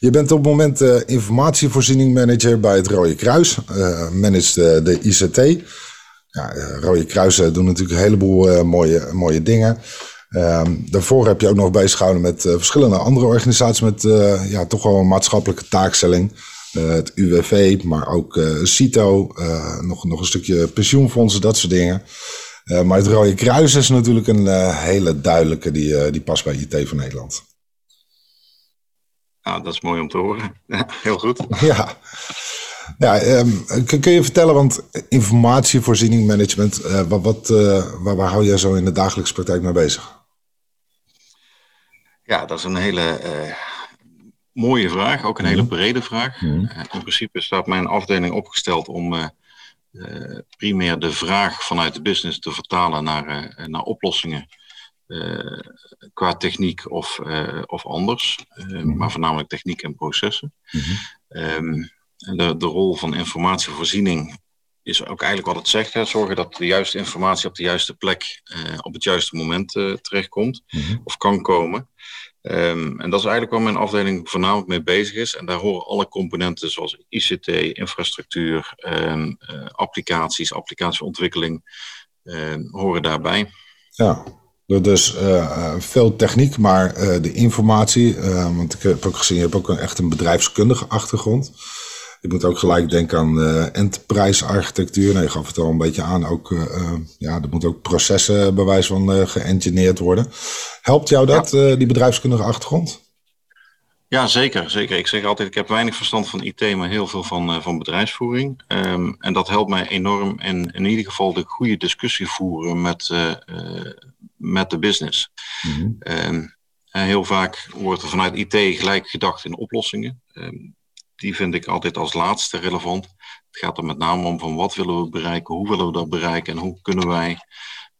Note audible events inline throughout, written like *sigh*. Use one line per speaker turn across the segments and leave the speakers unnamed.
Je bent op het moment uh, informatievoorziening manager bij het Rode Kruis. Uh, managt uh, de ICT. Ja, Rode Kruis doen natuurlijk een heleboel mooie, mooie dingen. Ehm, daarvoor heb je ook nog bezig gehouden met verschillende andere organisaties met ja, toch wel een maatschappelijke taakstelling. het UWV, maar ook CITO, nog, nog een stukje pensioenfondsen, dat soort dingen. maar het Rode Kruis is natuurlijk een hele duidelijke die, die past bij IT van Nederland.
Nou, dat is mooi om te horen. *laughs* heel goed.
Ja. Ja, um, kun je vertellen, want informatievoorziening management, uh, wat, wat, uh, waar, waar, hou jij zo in de dagelijkse praktijk mee bezig?
Ja, dat is een hele uh, mooie vraag, ook een hele mhm. brede vraag. Mm. in principe staat mijn afdeling opgesteld om primair de vraag vanuit de business te vertalen naar, naar oplossingen uh, qua techniek of, uh, of anders, uh, maar voornamelijk techniek en processen. Mm -hmm. um, de, de rol van informatievoorziening is ook eigenlijk wat het zegt: hè, zorgen dat de juiste informatie op de juiste plek op het juiste moment terechtkomt mm -hmm. of kan komen. Um, en dat is eigenlijk waar mijn afdeling voornamelijk mee bezig is. En daar horen alle componenten zoals ICT, infrastructuur, um, applicaties, applicatieontwikkeling, horen daarbij.
Ja, dus uh, veel techniek, maar uh, de informatie, uh, want ik heb ook gezien, je hebt ook een, echt een bedrijfskundige achtergrond. Ik moet ook gelijk denken aan enterprise architectuur. Nee, je gaf het al een beetje aan. Ook, ja, er moeten ook processen bij wijze van geëngineerd worden. Helpt jou dat, ja. die bedrijfskundige achtergrond?
Ja, zeker, zeker. Ik zeg altijd, ik heb weinig verstand van IT, maar heel veel van, van bedrijfsvoering. Um, en dat helpt mij enorm in, in ieder geval de goede discussie voeren met met de business. Mm -hmm. heel vaak wordt er vanuit IT gelijk gedacht in oplossingen. Um, die vind ik altijd als laatste relevant. Het gaat er met name om van wat willen we bereiken, hoe willen we dat bereiken en hoe kunnen wij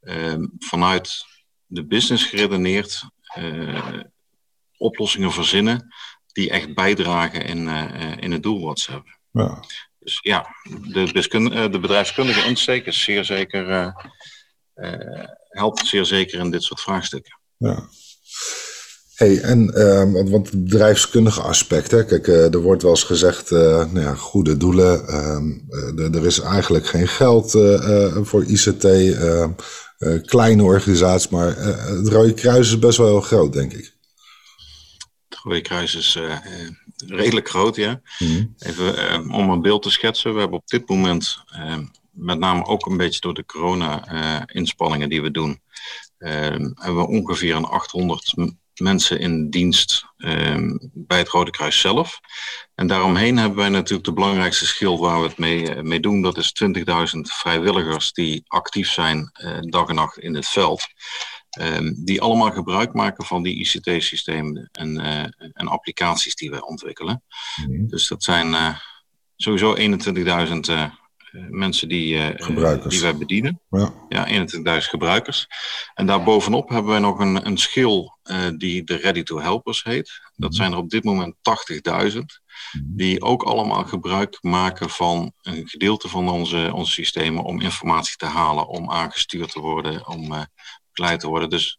um, vanuit de business geredeneerd uh, oplossingen verzinnen die echt bijdragen in, uh, in het doel wat ze hebben. Ja. Dus ja, de, de bedrijfskundige insteek is zeer zeker helpt zeer zeker in dit soort vraagstukken.
Ja. Hey, en uh, want het bedrijfskundige aspect, hè? kijk, uh, er wordt wel eens gezegd, uh, nou ja, goede doelen, uh, er is eigenlijk geen geld voor ICT, ehm, kleine organisaties, maar het Rode Kruis is best wel heel groot, denk ik.
Het Rode Kruis is redelijk groot, ja. Mm Even om een beeld te schetsen, we hebben op dit moment ehm, met name ook een beetje door de corona-inspanningen die we doen, ehm, hebben we ongeveer een 800 mensen in dienst um, bij het Rode Kruis zelf. En daaromheen hebben wij natuurlijk de belangrijkste schild waar we het mee, uh, mee doen. Dat is 20.000 vrijwilligers die actief zijn uh, dag en nacht in het veld. Um, die allemaal gebruik maken van die ICT-systemen en, uh, en applicaties die wij ontwikkelen. Mm Dus dat zijn sowieso 21.000 eh, mensen die, uh, die wij bedienen. Ja, ja 21.000 gebruikers. En daarbovenop hebben wij nog een, een schil uh, die de Ready to Helpers heet. Dat mhm. zijn er op dit moment 80.000. Mhm. Die ook allemaal gebruik maken van een gedeelte van onze, onze systemen om informatie te halen, om aangestuurd te worden, om begeleid te worden. Dus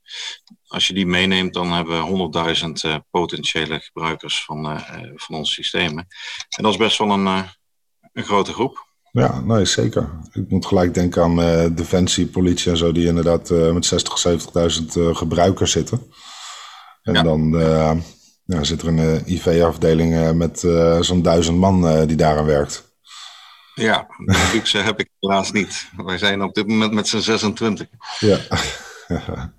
als je die meeneemt, dan hebben we 100.000 potentiële gebruikers van, van onze systemen. En dat is best wel een, een grote groep.
Ja, nee, zeker. Ik moet gelijk denken aan uh, Defensie, politie en zo, die inderdaad uh, met 60, 70.000 uh, gebruikers zitten. En ja. dan ja, zit er een IV-afdeling met zo'n duizend man die daaraan werkt.
Ja, de luxe heb ik helaas niet. Wij zijn op dit moment met z'n 26.
Ja. *laughs*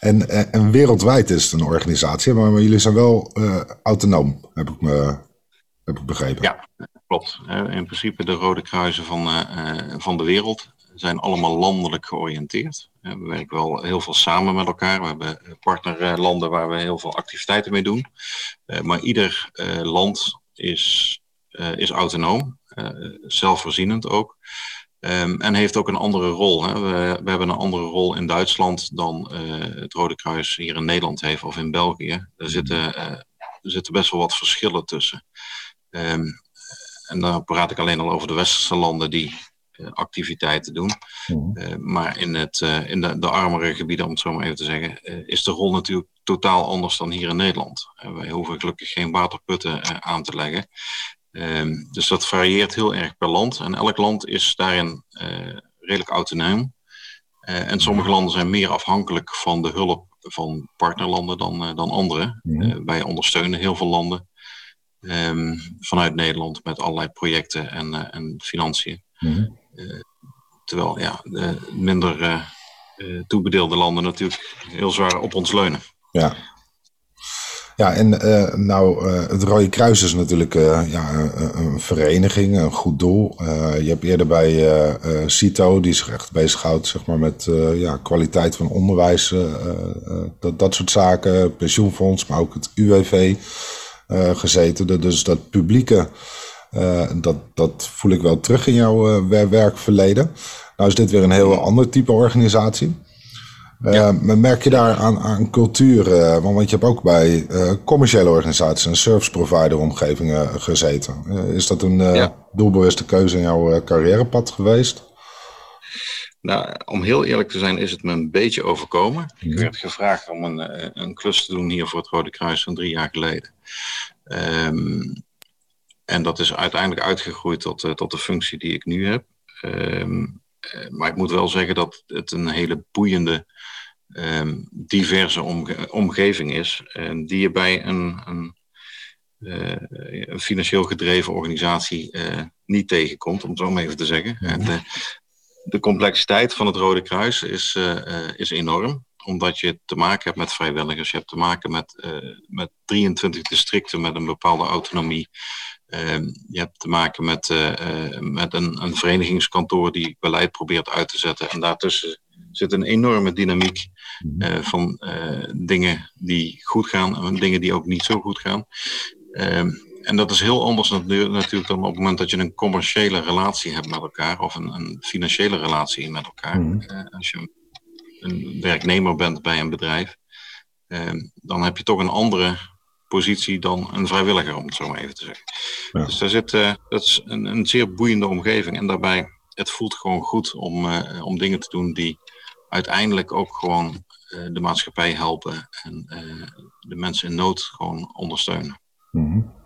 en, en wereldwijd is het een organisatie, maar, maar jullie zijn wel autonoom, heb ik, me, heb ik begrepen.
Ja, Klopt. In principe de Rode Kruisen van, uh, van de wereld zijn allemaal landelijk georiënteerd. We werken wel heel veel samen met elkaar. We hebben partnerlanden waar we heel veel activiteiten mee doen. Maar ieder land is is autonoom, zelfvoorzienend ook. Um, en heeft ook een andere rol. Hè. We, we, hebben een andere rol in Duitsland dan het Rode Kruis hier in Nederland heeft of in België. Er zitten, er zitten best wel wat verschillen tussen. Um, en dan praat ik alleen al over de westerse landen die uh, activiteiten doen. Uh, maar in, het, uh, in de, de armere gebieden, om het zo maar even te zeggen, is de rol natuurlijk totaal anders dan hier in Nederland. wij hoeven gelukkig geen waterputten aan te leggen. Ehm, dus dat varieert heel erg per land. En elk land is daarin redelijk autonoom. en sommige landen zijn meer afhankelijk van de hulp van partnerlanden dan, dan andere. wij ondersteunen heel veel landen. Ehm, vanuit Nederland met allerlei projecten en, uh, en financiën. Mhm. Eh, terwijl ja, de minder uh, toebedeelde landen natuurlijk heel zwaar op ons leunen.
Ja, ja, en nou, het Rode Kruis is natuurlijk ja, een, een, vereniging, een goed doel. je hebt eerder bij CITO, die zich echt bezighoudt zeg maar, met ja, kwaliteit van onderwijs, dat, dat soort zaken, pensioenfonds, maar ook het UWV. Eh, gezeten. Dus dat publieke, eh, dat, dat voel ik wel terug in jouw uh, werkverleden. Nou is dit weer een heel ander type organisatie. Ja. merk je daar aan, aan cultuur, want, want je hebt ook bij commerciële organisaties en service provider omgevingen gezeten. is dat een doelbewuste keuze in jouw carrièrepad geweest?
Nou, om heel eerlijk te zijn, is het me een beetje overkomen. Ik werd gevraagd om een, een klus te doen hier voor het Rode Kruis van drie jaar geleden. Um, en dat is uiteindelijk uitgegroeid tot, uh, tot de functie die ik nu heb. Um, maar ik moet wel zeggen dat het een hele boeiende, um, diverse omge omgeving is. En die je bij een, een, uh, een financieel gedreven organisatie uh, niet tegenkomt, om het zo maar even te zeggen. -hmm. De, complexiteit van het Rode Kruis is, is enorm omdat je te maken hebt met vrijwilligers. Je hebt te maken met, uh, met 23 districten met een bepaalde autonomie. Uh, je hebt te maken met, uh, met een, een verenigingskantoor die beleid probeert uit te zetten. En daartussen zit een enorme dynamiek mhm. van dingen die goed gaan en dingen die ook niet zo goed gaan. En dat is heel anders natuurlijk dan op het moment dat je een commerciële relatie hebt met elkaar of een, een financiële relatie met elkaar. Mhm. als je een werknemer bent bij een bedrijf, eh, dan heb je toch een andere positie dan een vrijwilliger, om het zo maar even te zeggen. Dus daar zit, uh, dat is een, een, zeer boeiende omgeving. En daarbij, het voelt gewoon goed om, om dingen te doen die uiteindelijk ook gewoon de maatschappij helpen en de mensen in nood gewoon ondersteunen.
Mm -hmm.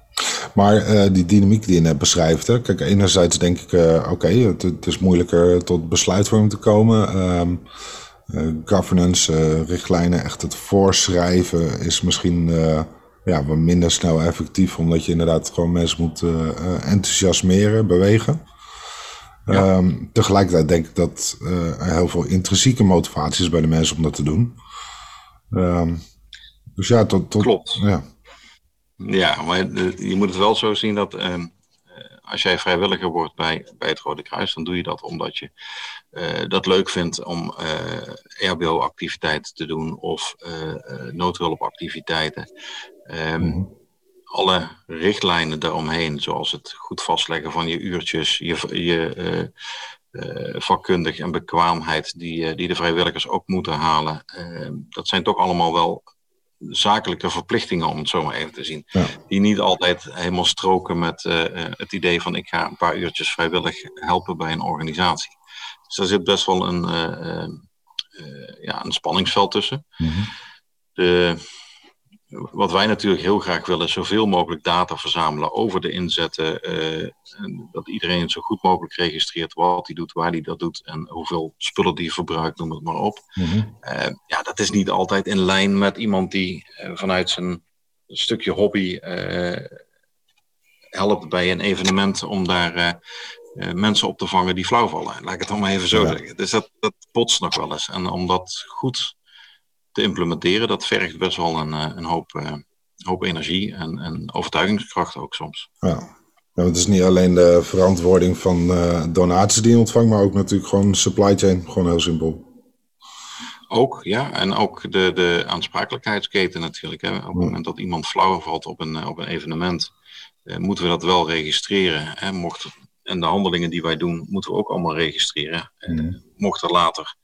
Maar die dynamiek die je net beschrijft, hè? kijk, enerzijds denk ik, oké, okay, het, het, is moeilijker tot besluitvorming te komen. Um, uh, governance, richtlijnen, echt het voorschrijven is misschien ja, wat minder snel effectief, omdat je inderdaad gewoon mensen moet enthousiasmeren, bewegen. Ja. Um, tegelijkertijd denk ik dat er heel veel intrinsieke motivatie is bij de mensen om dat te doen. Um, dus ja, tot, tot,
Klopt.
Ja.
Ja, maar je moet het wel zo zien dat ehm, als jij vrijwilliger wordt bij, bij het Rode Kruis, dan doe je dat omdat je uh, dat leuk vindt om uh, eh, RBO-activiteiten te doen of uh, noodhulpactiviteiten. Um, mm -hmm. Alle richtlijnen daaromheen, zoals het goed vastleggen van je uurtjes, je, je vakkundig en bekwaamheid die, die de vrijwilligers ook moeten halen, ehm, dat zijn toch allemaal wel zakelijke verplichtingen, om het zo maar even te zien. Ja. Die niet altijd helemaal stroken met uh, het idee van ik ga een paar uurtjes vrijwillig helpen bij een organisatie. Dus daar zit best wel een, uh, uh, ja, een spanningsveld tussen. Mm -hmm. De, wat wij natuurlijk heel graag willen, is zoveel mogelijk data verzamelen over de inzetten. Uh, dat iedereen zo goed mogelijk registreert wat hij doet, waar hij dat doet en hoeveel spullen die verbruikt, noem het maar op. Mm -hmm. uh, ja, dat is niet altijd in lijn met iemand die uh, vanuit zijn stukje hobby helpt bij een evenement om daar mensen op te vangen die flauw vallen. Laat ik het dan maar even zo ja. zeggen. Dus dat, dat botst nog wel eens. En om dat goed te implementeren, dat vergt best wel een, eh, een hoop, uh, hoop energie en, en overtuigingskracht ook soms.
Ja. Nou, het is niet alleen de verantwoording van uh, donaties die je ontvangt, maar ook natuurlijk gewoon supply chain, gewoon heel simpel.
Ook, ja. En ook de, de aansprakelijkheidsketen natuurlijk. Hè. Op het moment dat iemand flauw valt op een, op een evenement, moeten we dat wel registreren. Hè? Mocht, en de handelingen die wij doen, moeten we ook allemaal registreren. Mm. mocht er later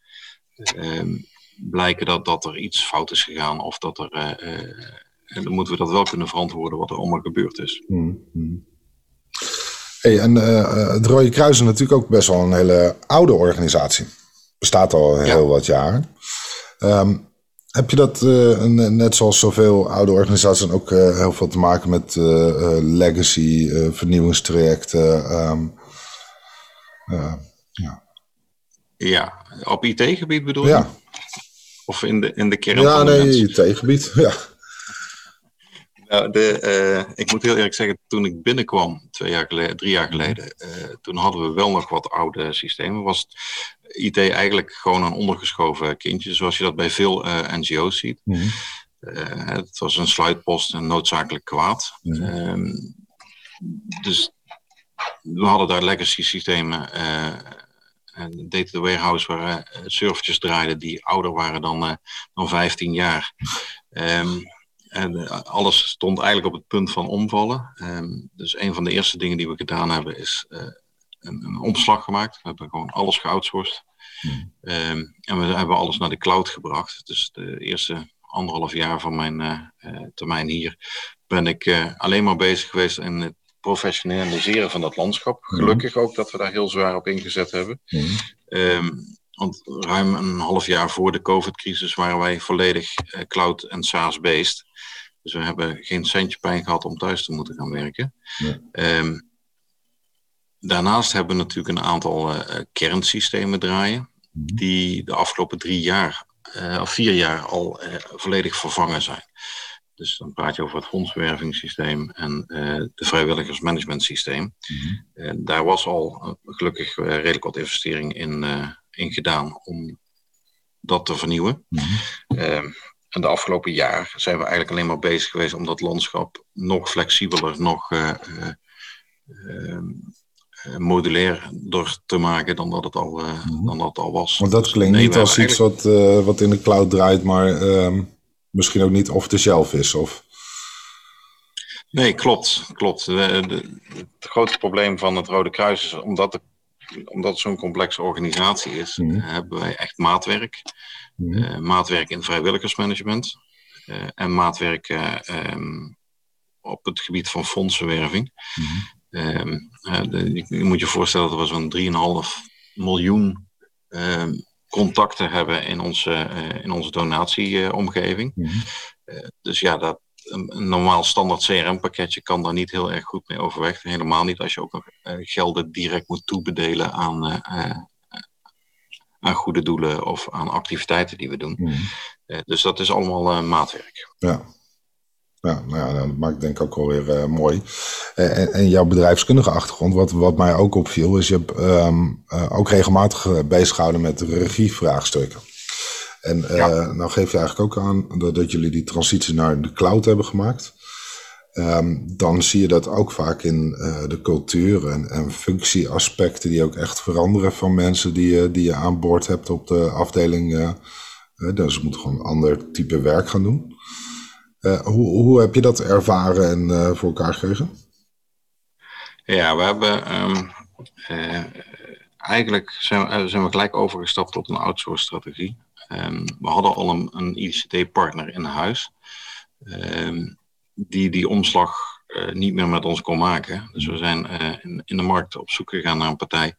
blijken dat, dat er iets fout is gegaan of dat er. en dan moeten we dat wel kunnen verantwoorden wat er allemaal gebeurd is. Mm.
Hey, en het Rode Kruis is natuurlijk ook best wel een hele oude organisatie. Bestaat al heel wat jaren. Um, heb je dat, uh, net zoals zoveel oude organisaties, ook uh, heel veel te maken met uh, legacy, vernieuwingstrajecten? Um,
ja. ja, op IT-gebied bedoel je? Ja. Of in de, in de kern ja, van de
nee, IT-gebied, *laughs* ja.
Nou, de, ik moet heel eerlijk zeggen, toen ik binnenkwam, twee jaar geleden, drie jaar geleden, toen hadden we wel nog wat oude systemen. Was IT eigenlijk gewoon een ondergeschoven kindje, zoals je dat bij veel uh, NGO's ziet. Mhm. Eh, het was een sluitpost en noodzakelijk kwaad. Mhm. Ehm, dus we hadden daar legacy systemen. Data warehouse waar servertjes draaiden die ouder waren dan, dan 15 jaar. Um, en alles stond eigenlijk op het punt van omvallen. Um, dus een van de eerste dingen die we gedaan hebben is een, een omslag gemaakt. We hebben gewoon alles geoutsourced. Hmm. Ehm, en we hebben alles naar de cloud gebracht. Dus de eerste anderhalf jaar van mijn uh, termijn hier ben ik uh, alleen maar bezig geweest in het professionaliseren van dat landschap. Hmm. Gelukkig ook dat we daar heel zwaar op ingezet hebben. Um, want ruim een half jaar voor de COVID-crisis waren wij volledig cloud en SaaS-based. Dus we hebben geen centje pijn gehad om thuis te moeten gaan werken. Um, Daarnaast hebben we natuurlijk een aantal uh, kernsystemen draaien, mhm. die de afgelopen drie jaar uh, of vier jaar al volledig vervangen zijn. Dus dan praat je over het fondswervingssysteem en de vrijwilligersmanagementsysteem. Mm daar was al gelukkig redelijk wat investering in, in gedaan om dat te vernieuwen. Mm en de afgelopen jaar zijn we eigenlijk alleen maar bezig geweest om dat landschap nog flexibeler, nog eh, modulair door te maken dan dat het al, uh, dan dat al was.
Want dat dus klinkt niet als iets wat, wat in de cloud draait, maar uh, misschien ook niet off-the-shelf is. Of...
Nee, klopt. klopt. De, de, het grote probleem van het Rode Kruis is, omdat, de, omdat het zo'n complexe organisatie is, mm -hmm. hebben wij echt maatwerk. Mm -hmm. maatwerk in vrijwilligersmanagement en maatwerk um, op het gebied van fondsenwerving. Mm -hmm. Ehm, je moet je voorstellen dat we zo'n 3,5 miljoen ehm, contacten hebben in onze, uh, in onze donatieomgeving. Mm dus ja, dat, een, normaal standaard CRM-pakketje kan daar niet heel erg goed mee overweg. Helemaal niet als je ook nog uh, gelden direct moet toebedelen aan, aan goede doelen of aan activiteiten die we doen. Mm dus dat is allemaal maatwerk.
Ja. Ja, nou ja, dat maakt denk ik ook alweer uh, mooi. Eh, en, en, jouw bedrijfskundige achtergrond, wat, wat mij ook opviel, is je hebt um, uh, ook regelmatig bezig gehouden met regievraagstukken. En uh, nou geef je eigenlijk ook aan dat, dat, jullie die transitie naar de cloud hebben gemaakt. Um, dan zie je dat ook vaak in de cultuur en, en, functieaspecten die ook echt veranderen van mensen die, die je aan boord hebt op de afdeling. dus ze moeten gewoon een ander type werk gaan doen. Uh, hoe, hoe heb je dat ervaren en uh, voor elkaar gekregen?
Ja, we hebben um, uh, eigenlijk zijn, zijn, we gelijk overgestapt tot een outsource strategie. Um, we hadden al een, een ICT-partner in huis um, die die omslag niet meer met ons kon maken. Dus we zijn in, in, de markt op zoek gegaan naar een partij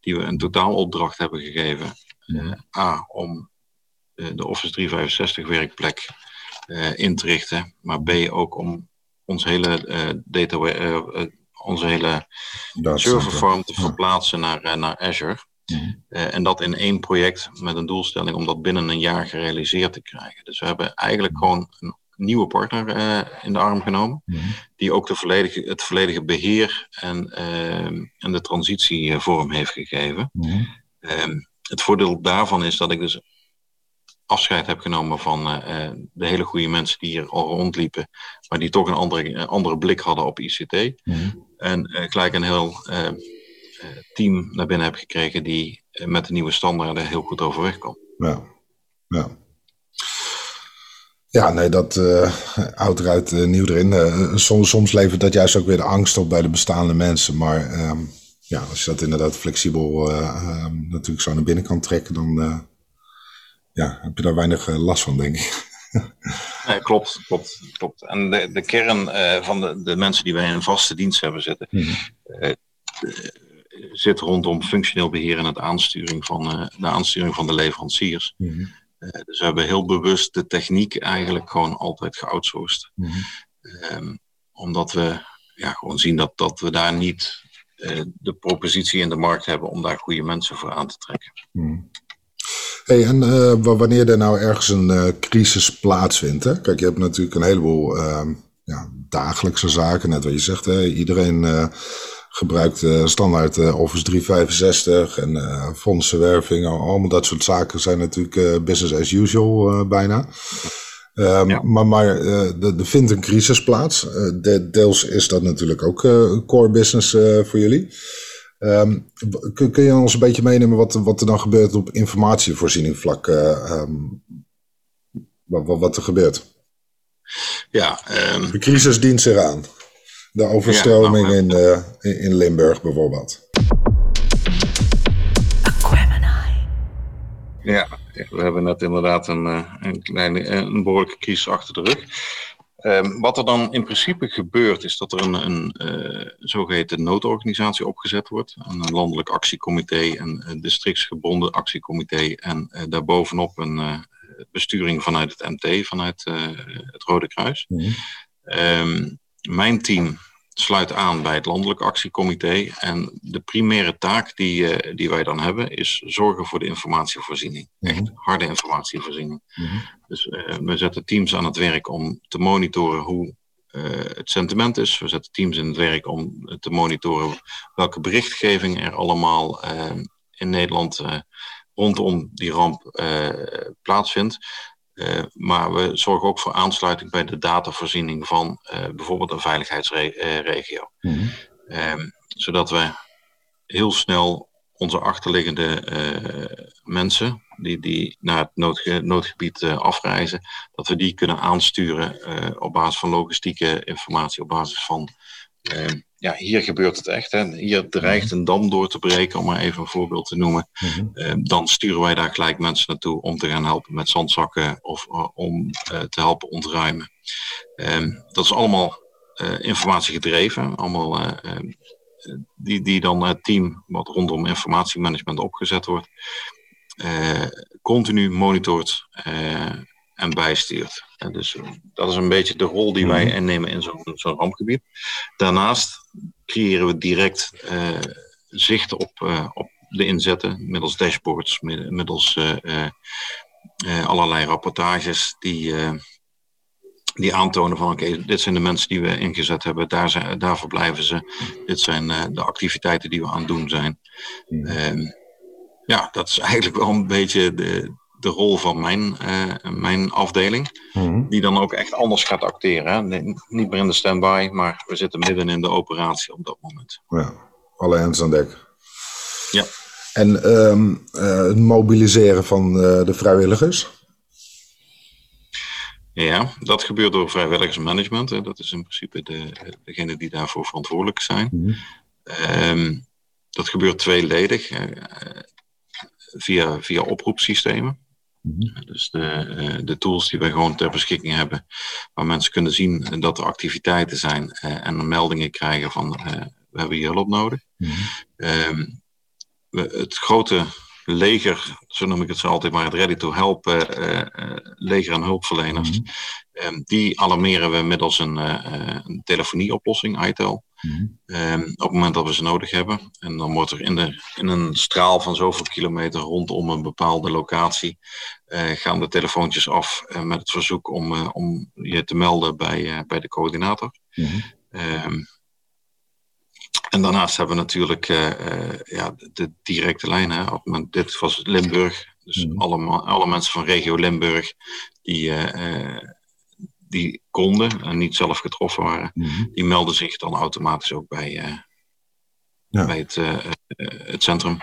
die we een totaalopdracht hebben gegeven. A, om de Office 365 werkplek uh, in te richten. Maar B ook om ons hele uh, data, uh, onze hele serverfarm te verplaatsen naar, naar Azure. Mhm. en dat in één project met een doelstelling om dat binnen een jaar gerealiseerd te krijgen. Dus we hebben eigenlijk gewoon een nieuwe partner in de arm genomen, mhm. die ook de volledige, het volledige beheer en, en de transitie vorm heeft gegeven. Mhm. Ehm, het voordeel daarvan is dat ik dus afscheid heb genomen van uh, de hele goede mensen die hier al rondliepen, maar die toch een andere, andere blik hadden op ICT. Mhm. En uh, gelijk een heel uh, team naar binnen heb gekregen die met de nieuwe standaarden heel goed overweg kan.
Ja, ja. Ja, nee, dat oud eruit, nieuw erin. soms, soms levert dat juist ook weer de angst op bij de bestaande mensen. Maar ehm, ja, als je dat inderdaad flexibel ehm, natuurlijk zo naar binnen kan trekken, dan ja, heb je daar weinig last van, denk ik. *laughs*
Nee, klopt, klopt, klopt. En de, de kern uh, van de, de mensen die wij in een vaste dienst hebben zitten, mm uh, zit rondom functioneel beheer en het aansturing van, uh, de aansturing van de leveranciers. Mm dus we hebben heel bewust de techniek eigenlijk gewoon altijd geoutsourced. Mm um, omdat we ja, gewoon zien dat, dat we daar niet de propositie in de markt hebben om daar goede mensen voor aan te trekken.
Hey, en uh, wanneer er nou ergens een uh, crisis plaatsvindt, hè? kijk, je hebt natuurlijk een heleboel uh, ja, dagelijkse zaken, net wat je zegt. Hè? Iedereen uh, gebruikt standaard Office 365 en fondsenwerving, allemaal dat soort zaken zijn natuurlijk business as usual bijna. Um, ja. Maar, maar er vindt een crisis plaats. De, deels is dat natuurlijk ook core business voor jullie. Um, kun, kun, je ons een beetje meenemen wat, wat er dan gebeurt op informatievoorziening vlak? Uh, um, wat, wat, wat, er gebeurt?
Ja,
um, de crisis dient zich aan. De overstroming ja, nou, in, uh, in Limburg bijvoorbeeld.
Ja, we hebben net inderdaad een, eh, een, kleine, een behoorlijke crisis achter de rug. Um, wat er dan in principe gebeurt, is dat er een, een uh, zogeheten noodorganisatie opgezet wordt. Een landelijk actiecomité, een, een districtsgebonden actiecomité en uh, daarbovenop een uh, besturing vanuit het MT, vanuit het Rode Kruis. Mm um, mijn team sluit aan bij het Landelijk Actiecomité. En de primaire taak die, uh, die wij dan hebben is zorgen voor de informatievoorziening. Mm Echt harde informatievoorziening. Mm -hmm. Dus uh, we zetten teams aan het werk om te monitoren hoe uh, het sentiment is. We zetten teams in het werk om te monitoren welke berichtgeving er allemaal in Nederland rondom die ramp plaatsvindt. Uh, maar we zorgen ook voor aansluiting bij de datavoorziening van uh, bijvoorbeeld een veiligheidsregio. Mm -hmm. um, zodat we heel snel onze achterliggende uh, mensen die, die naar het noodge noodgebied afreizen, dat we die kunnen aansturen op basis van logistieke informatie, op basis van ehm, ja, hier gebeurt het echt. Hè. Hier dreigt een dam door te breken, om maar even een voorbeeld te noemen. Mm -hmm. dan sturen wij daar gelijk mensen naartoe om te gaan helpen met zandzakken of uh, om uh, te helpen ontruimen. Ehm, dat is allemaal informatie gedreven, allemaal die, die dan het team wat rondom informatiemanagement opgezet wordt, continu monitort en bijstuurt. En dus dat is een beetje de rol die wij mhm. innemen in zo'n zo'n rampgebied. Daarnaast creëren we direct uh, zicht op, uh, op de inzetten middels dashboards, middels uh, allerlei rapportages die, die aantonen van oké, dit zijn de mensen die we ingezet hebben, daar, zijn, daar verblijven ze, dit zijn de activiteiten die we aan het doen zijn. Mm. ja, dat is eigenlijk wel een beetje de, de rol van mijn, uh, mijn afdeling. Mm. Die dan ook echt anders gaat acteren. Hè? Nee, niet meer in de standby, maar we zitten midden in de operatie op dat moment.
Ja, alle hands aan dek.
Ja.
En um, uh, het mobiliseren van uh, de vrijwilligers?
Ja, dat gebeurt door vrijwilligersmanagement. Hè. Dat is in principe de, degene die daarvoor verantwoordelijk zijn. Mm. Um, dat gebeurt tweeledig via, via oproepsystemen. Mhm. Dus de, eh, de tools die wij gewoon ter beschikking hebben, waar mensen kunnen zien dat er activiteiten zijn uh, en meldingen krijgen van uh, we hebben hier hulp nodig. Mm -hmm. het grote leger, zo noem ik het zo altijd maar, het ready to help leger en hulpverleners, mm -hmm. die alarmeren we middels een, een telefonieoplossing, ITEL. Um, op het moment dat we ze nodig hebben. En dan wordt er in, de, in een straal van zoveel kilometer rondom een bepaalde locatie uh, gaan de telefoontjes af uh, met het verzoek om, uh, om je te melden bij, bij de coördinator. Mm -hmm. um, en daarnaast hebben we natuurlijk ja, de, de, directe lijn. Hè. Op moment, dit was Limburg. Dus mm -hmm. alle, alle mensen van regio Limburg die die konden en niet zelf getroffen waren, mhm. die melden zich dan automatisch ook bij, ja. bij het, uh, het centrum.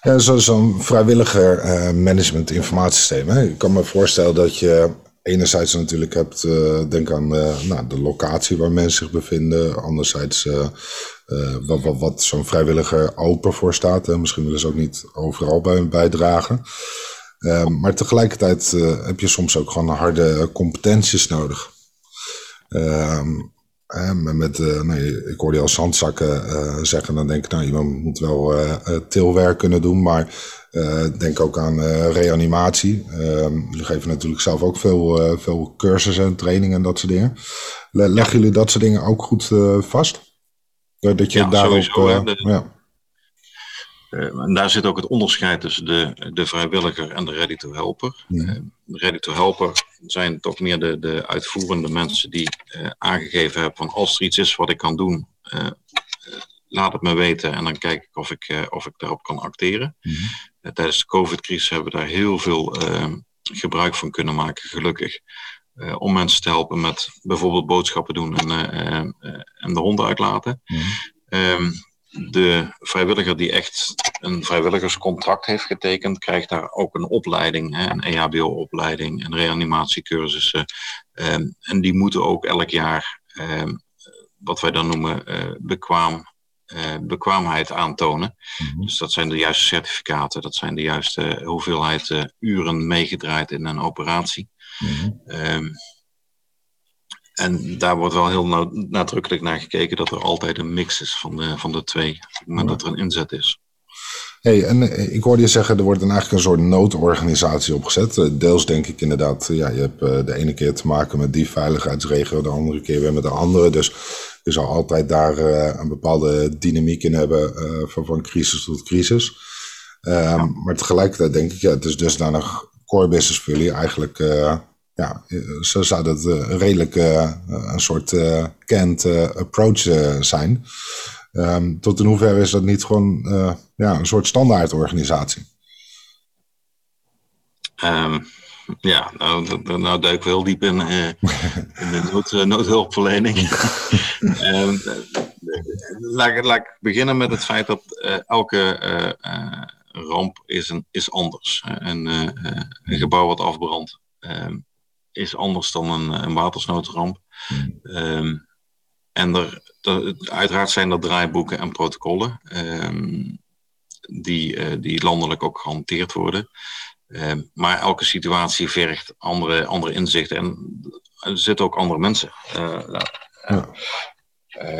Ja, zo'n vrijwilliger management informatiesysteem. Hè? Ik kan me voorstellen dat je enerzijds natuurlijk hebt, uh, denk aan nou, de locatie waar mensen zich bevinden. Anderzijds wat, wat, wat zo'n vrijwilliger open voor staat. Hè. Misschien willen ze ook niet overal bij bijdragen. Ehm, maar tegelijkertijd heb je soms ook gewoon harde competenties nodig. Um, met, uh, nee, ik hoorde je al zandzakken uh, zeggen, dan denk ik, nou, iemand moet wel tilwerk kunnen doen, maar denk ook aan reanimatie. Ehm, jullie geven natuurlijk zelf ook veel, veel cursussen en trainingen en dat soort dingen. leggen jullie dat soort dingen ook goed vast?
dat je ja, daarop... Sowieso, ja. Uh, en daar zit ook het onderscheid tussen de, de vrijwilliger en de ready-to-helper. Ja. Uh, de ready-to-helper zijn toch meer de, de uitvoerende mensen die uh, aangegeven hebben van als er iets is wat ik kan doen, laat het me weten en dan kijk ik of ik, of ik daarop kan acteren. Ja. tijdens de COVID-crisis hebben we daar heel veel gebruik van kunnen maken, gelukkig. om mensen te helpen met bijvoorbeeld boodschappen doen en, en de honden uitlaten. Um, de vrijwilliger die echt een vrijwilligerscontract heeft getekend, krijgt daar ook een opleiding, hè, een EHBO-opleiding, een reanimatiecursussen. Um, en die moeten ook elk jaar, um, wat wij dan noemen, uh, bekwaam, uh, bekwaamheid aantonen. Mm-hmm. Dus dat zijn de juiste certificaten, dat zijn de juiste hoeveelheid uh, uren meegedraaid in een operatie. Um, en daar wordt wel heel nadrukkelijk naar gekeken dat er altijd een mix is van de, van de twee, moment dat er een inzet is.
Hey, en eh, ik hoorde je zeggen, er wordt dan eigenlijk een soort noodorganisatie opgezet. Eh, deels denk ik inderdaad, ja, je hebt eh, de ene keer te maken met die veiligheidsregio, de andere keer weer met de andere. Dus je zal altijd daar een bepaalde dynamiek in hebben van, van crisis tot crisis. Ehm, maar tegelijkertijd denk ik, ja, het is dusdanig core business voor jullie eigenlijk ja, zo zou dat uh, redelijk uh, een soort uh, canned approach zijn. Um, tot in hoeverre is dat niet gewoon ja, een soort standaardorganisatie?
Um, ja, nou, nou duik we heel diep in, in de nood, noodhulpverlening. um, *laughs* laat, laat, ik beginnen met het feit dat elke ramp is, een, is anders. Een, een gebouw wat afbrandt is anders dan een, een watersnoodramp. Um, en er, uiteraard zijn er draaiboeken en protocollen um, die, uh, die landelijk ook gehanteerd worden. Um, maar elke situatie vergt andere, andere inzichten en er zitten ook andere mensen. Uh, nou, ja.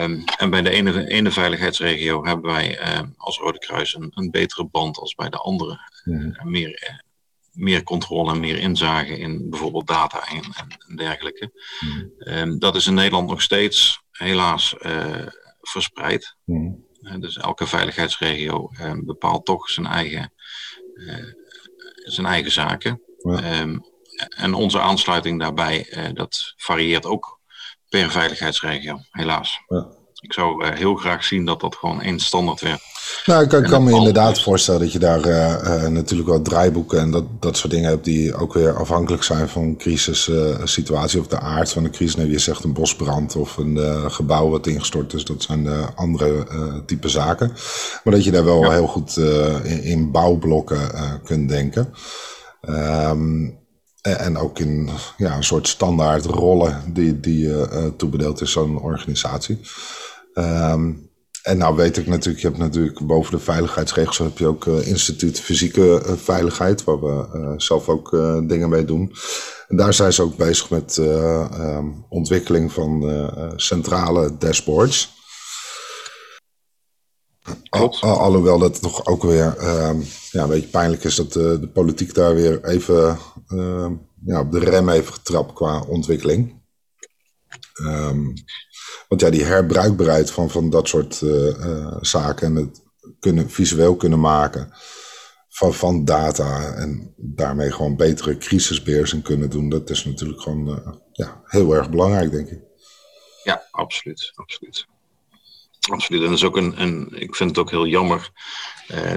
Um, en bij de ene, ene veiligheidsregio hebben wij uh, als Rode Kruis een, een, betere band als bij de andere. Ja. meer meer controle en meer inzage in bijvoorbeeld data en, en dergelijke. Mm. Um, dat is in Nederland nog steeds helaas uh, verspreid. Mm. Uh, dus elke veiligheidsregio uh, bepaalt toch zijn eigen, eh, zijn eigen zaken. Ja. Um, en onze aansluiting daarbij, dat varieert ook per veiligheidsregio, helaas. Ja. Ik zou heel graag zien dat dat gewoon één standaard werd.
Nou, ik, kan me inderdaad voorstellen dat je daar uh, natuurlijk wel draaiboeken en dat, dat soort dingen hebt die ook weer afhankelijk zijn van een crisissituatie uh, of de aard van een crisis. Nou, je zegt een bosbrand of een gebouw wat ingestort is, dat zijn andere type zaken. Maar dat je daar wel ja. heel goed in, in, bouwblokken kunt denken. Um, en ook in ja, een soort standaard rollen die, die toebedeeld is zo'n organisatie. Um, en nou weet ik natuurlijk, je hebt natuurlijk boven de veiligheidsregels heb je ook uh, instituut fysieke uh, veiligheid, waar we uh, zelf ook dingen mee doen. En daar zijn ze ook bezig met um, ontwikkeling van centrale dashboards. Al, al, alhoewel dat toch ook weer um, ja, een beetje pijnlijk is dat de, de politiek daar weer even ehm, ja, op de rem heeft getrapt qua ontwikkeling. Um, want ja, die herbruikbaarheid van, van dat soort uh, zaken en het kunnen, visueel kunnen maken van, van data en daarmee gewoon betere crisisbeheersing kunnen doen, dat is natuurlijk gewoon uh, ja, heel erg belangrijk, denk ik.
Ja, absoluut. absoluut. Absoluut. En dat is ook een, ik vind het ook heel jammer uh,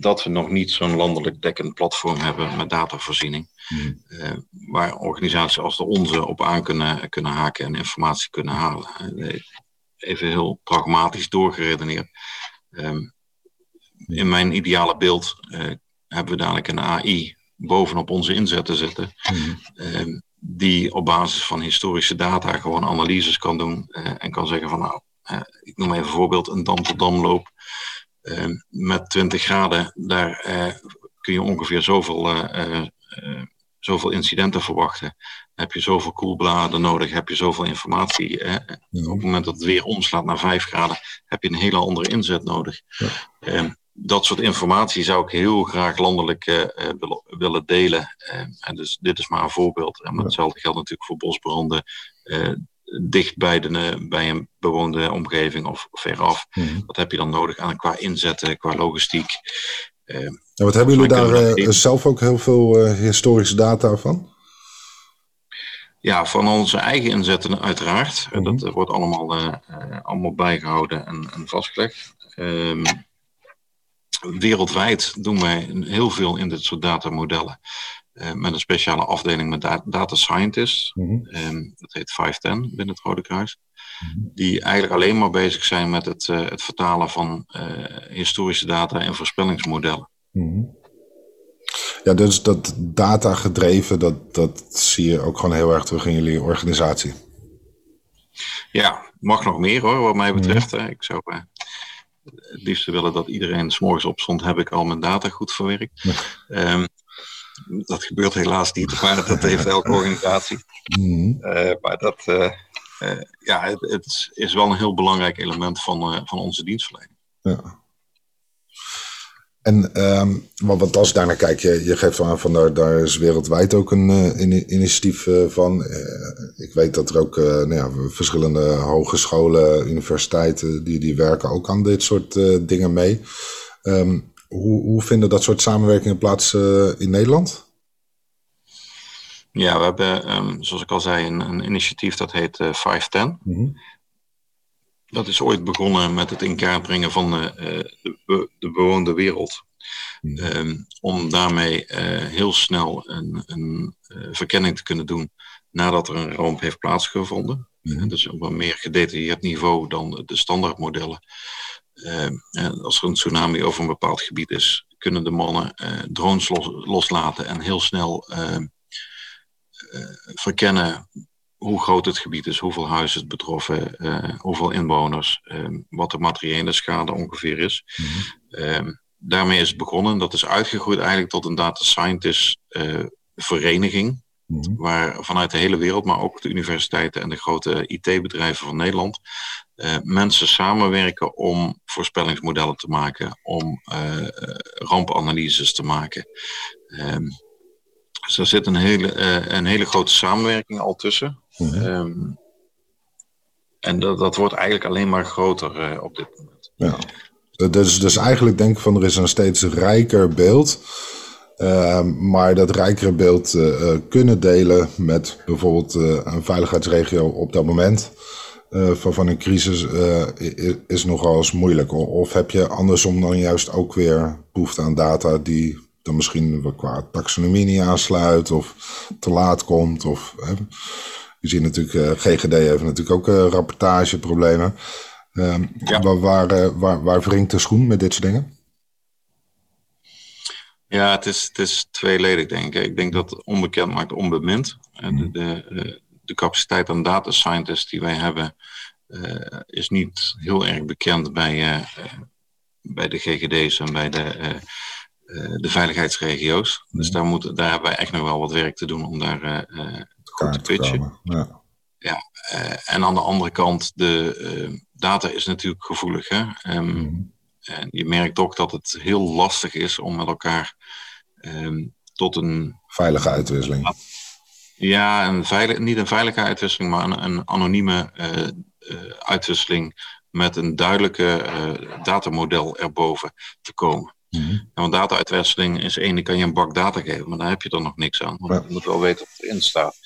dat we nog niet zo'n landelijk dekkend platform hebben met datavoorziening. Hmm. Uh, waar organisaties als de onze op aan kunnen, kunnen haken en informatie kunnen halen. Uh, even heel pragmatisch doorgeredeneerd. Um, in mijn ideale beeld hebben we dadelijk een AI bovenop onze inzetten zitten. Hmm. Um, die op basis van historische data gewoon analyses kan doen en kan zeggen van nou, ik noem even een voorbeeld, een dam-tot-damloop met 20 graden, daar kun je ongeveer zoveel, zoveel incidenten verwachten heb je zoveel koelbladen nodig, heb je zoveel informatie. Op het moment dat het weer omslaat naar 5 graden, heb je een hele andere inzet nodig. Ja. Ehm, dat soort informatie zou ik heel graag landelijk uh, willen, willen, delen. Ehm, en dus dit is maar een voorbeeld. En hetzelfde geldt natuurlijk voor bosbranden. Uh, dicht bij, de, bij een bewoonde omgeving of veraf. Mm Wat heb je dan nodig aan qua inzetten, qua logistiek?
Ehm, ja, wat hebben jullie daar zelf ook heel veel historische data van?
Ja, van onze eigen inzetten uiteraard. Mm Dat wordt allemaal, uh, allemaal bijgehouden en, en vastgelegd. Um, wereldwijd doen wij heel veel in dit soort datamodellen. Uh, met een speciale afdeling met data scientists. Mm dat heet 510 binnen het Rode Kruis. Mhm. Die eigenlijk alleen maar bezig zijn met het, het vertalen van historische data in voorspellingsmodellen. Mhm.
Ja, dus dat data gedreven, dat, dat zie je ook gewoon heel erg terug in jullie organisatie.
Ja, mag nog meer hoor, wat mij betreft. Ik zou het liefst willen dat iedereen s'morgens opstond, heb ik al mijn data goed verwerkt. Um, dat gebeurt helaas niet, *laughs* maar dat heeft elke organisatie. Mm. Uh, maar dat, uh, ja, het, het, is wel een heel belangrijk element van, van onze dienstverlening. Ja.
En um, wat als daarnaar kijk, je, je geeft aan van daar, daar is wereldwijd ook een uh, initiatief uh, van. Uh, ik weet dat er ook nou ja, verschillende hogescholen, universiteiten, die, die werken ook aan dit soort dingen mee. Um, hoe, hoe vinden dat soort samenwerkingen plaats in Nederland?
Ja, we hebben, um, zoals ik al zei, een, een initiatief dat heet 510. Mm -hmm. Dat is ooit begonnen met het in kaart brengen van de, de, bewoonde wereld. Hmm. Ehm, om daarmee uh, heel snel een, een uh, verkenning te kunnen doen nadat er een ramp heeft plaatsgevonden. Mm. dus op een meer gedetailleerd niveau dan de standaardmodellen. Ehm, en als er een tsunami over een bepaald gebied is, kunnen de mannen drones los, loslaten en heel snel verkennen hoe groot het gebied is, hoeveel huizen het betroffen, uh, hoeveel inwoners, wat de materiële schade ongeveer is. Mm -hmm. daarmee is het begonnen. Dat is uitgegroeid eigenlijk tot een data scientist uh, vereniging. Mm -hmm. Waar vanuit de hele wereld, maar ook de universiteiten en de grote IT-bedrijven van Nederland, mensen samenwerken om voorspellingsmodellen te maken, om rampanalyses te maken. Ehm, dus er zit een hele, een hele grote samenwerking al tussen. Mhm. Ehm, en dat, dat wordt eigenlijk alleen maar groter uh, op dit moment.
Ja. Dus, dus eigenlijk denk ik van er is een steeds rijker beeld. Uh, maar dat rijkere beeld uh, kunnen delen met bijvoorbeeld een veiligheidsregio op dat moment van, van een crisis is, is nogal eens moeilijk. Of heb je andersom dan juist ook weer behoefte aan data die dan misschien qua taxonomie niet aansluit of te laat komt? Of, je ziet natuurlijk, uh, eh, GGD heeft natuurlijk ook rapportageproblemen. Uh, waar, waar, waar, waar wringt de schoen met dit soort dingen?
Ja, het is, het is tweeledig, denk ik. Ik denk dat onbekend maakt onbemind. Mm. De, de, de, capaciteit aan data scientists die wij hebben, is niet heel erg bekend bij, bij de GGD's en bij de, de veiligheidsregio's. Dus daar, moet, daar hebben wij echt nog wel wat werk te doen om daar goed te pitchen. Ja. ja en aan de andere kant, de data is natuurlijk gevoelig. Hè? Um, mm. En je merkt ook dat het heel lastig is om met elkaar um, tot een...
Veilige uitwisseling.
Ja, een veilig, niet een veilige uitwisseling, maar een, een anonieme uh, uitwisseling met een duidelijke datamodel erboven te komen. Mm -hmm. want data-uitwisseling is één, dan kan je een bak data geven, maar daar heb je er nog niks aan. Want je moet wel weten wat erin staat.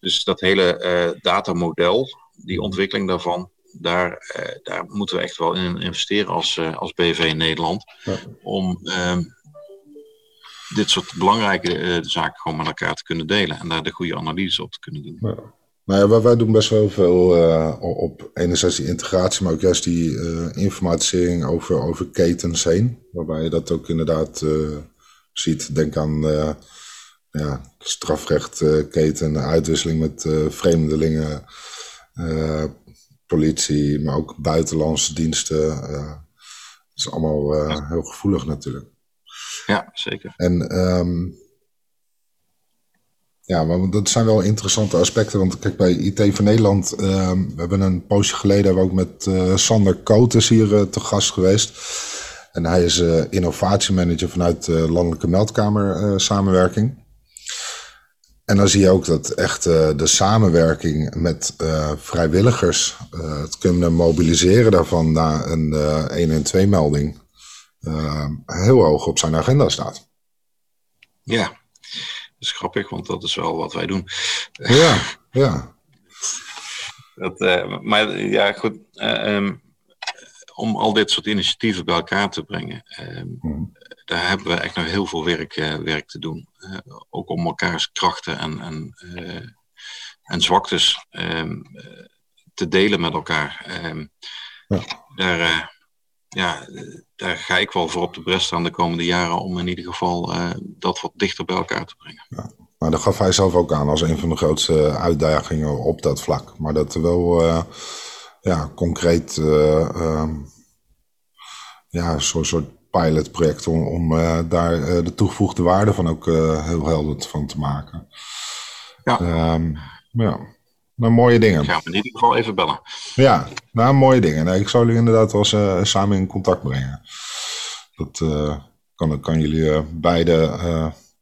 Dus dat hele uh, datamodel, die ontwikkeling daarvan, daar, uh, daar moeten we echt wel in investeren als, uh, als BV in Nederland. Ja. Om ehm, dit soort belangrijke zaken gewoon met elkaar te kunnen delen en daar de goede analyse op te kunnen doen. Ja.
Nou ja, wij, wij doen best wel veel op enerzijds die integratie, maar ook juist die informatisering over, over ketens heen. Waarbij je dat ook inderdaad ziet. Denk aan ja, strafrechtketen, uitwisseling met vreemdelingen, politie, maar ook buitenlandse diensten. dat is allemaal heel gevoelig natuurlijk.
Ja, zeker.
En um, ja, maar dat zijn wel interessante aspecten. Want kijk, bij IT van Nederland, uh, we hebben een poosje geleden hebben we ook met uh, Sander Kotes hier uh, te gast geweest. En hij is uh, innovatiemanager vanuit de Landelijke Meldkamer samenwerking. En dan zie je ook dat echt de samenwerking met vrijwilligers, het kunnen mobiliseren daarvan na een 1 en 2 melding, heel hoog op zijn agenda staat.
Ja, is grappig, want dat is wel wat wij doen.
Ja, ja. *laughs*
dat, uh, maar ja, goed. Uh, um, om al dit soort initiatieven bij elkaar te brengen, um, daar hebben we echt nog heel veel werk, uh, werk te doen. ook om elkaars krachten en, en, en zwaktes um, te delen met elkaar. Ja. Daar, ja, daar ga ik wel voor op de brest staan de komende jaren om in ieder geval uh, dat wat dichter bij elkaar te brengen.
Ja. Maar dat gaf hij zelf ook aan als een van de grootste uitdagingen op dat vlak. Maar dat wel uh, ja, concreet uh, ja, een soort, soort pilotproject om, om daar de toegevoegde waarde van ook heel helder van te maken. Ja. Um, ja. Nou, mooie dingen.
Gaan we in ieder geval even bellen.
Ja, nou, mooie dingen. Nee, ik zou jullie inderdaad wel eens uh, samen in contact brengen. Dat uh, kan, kan jullie uh, beide,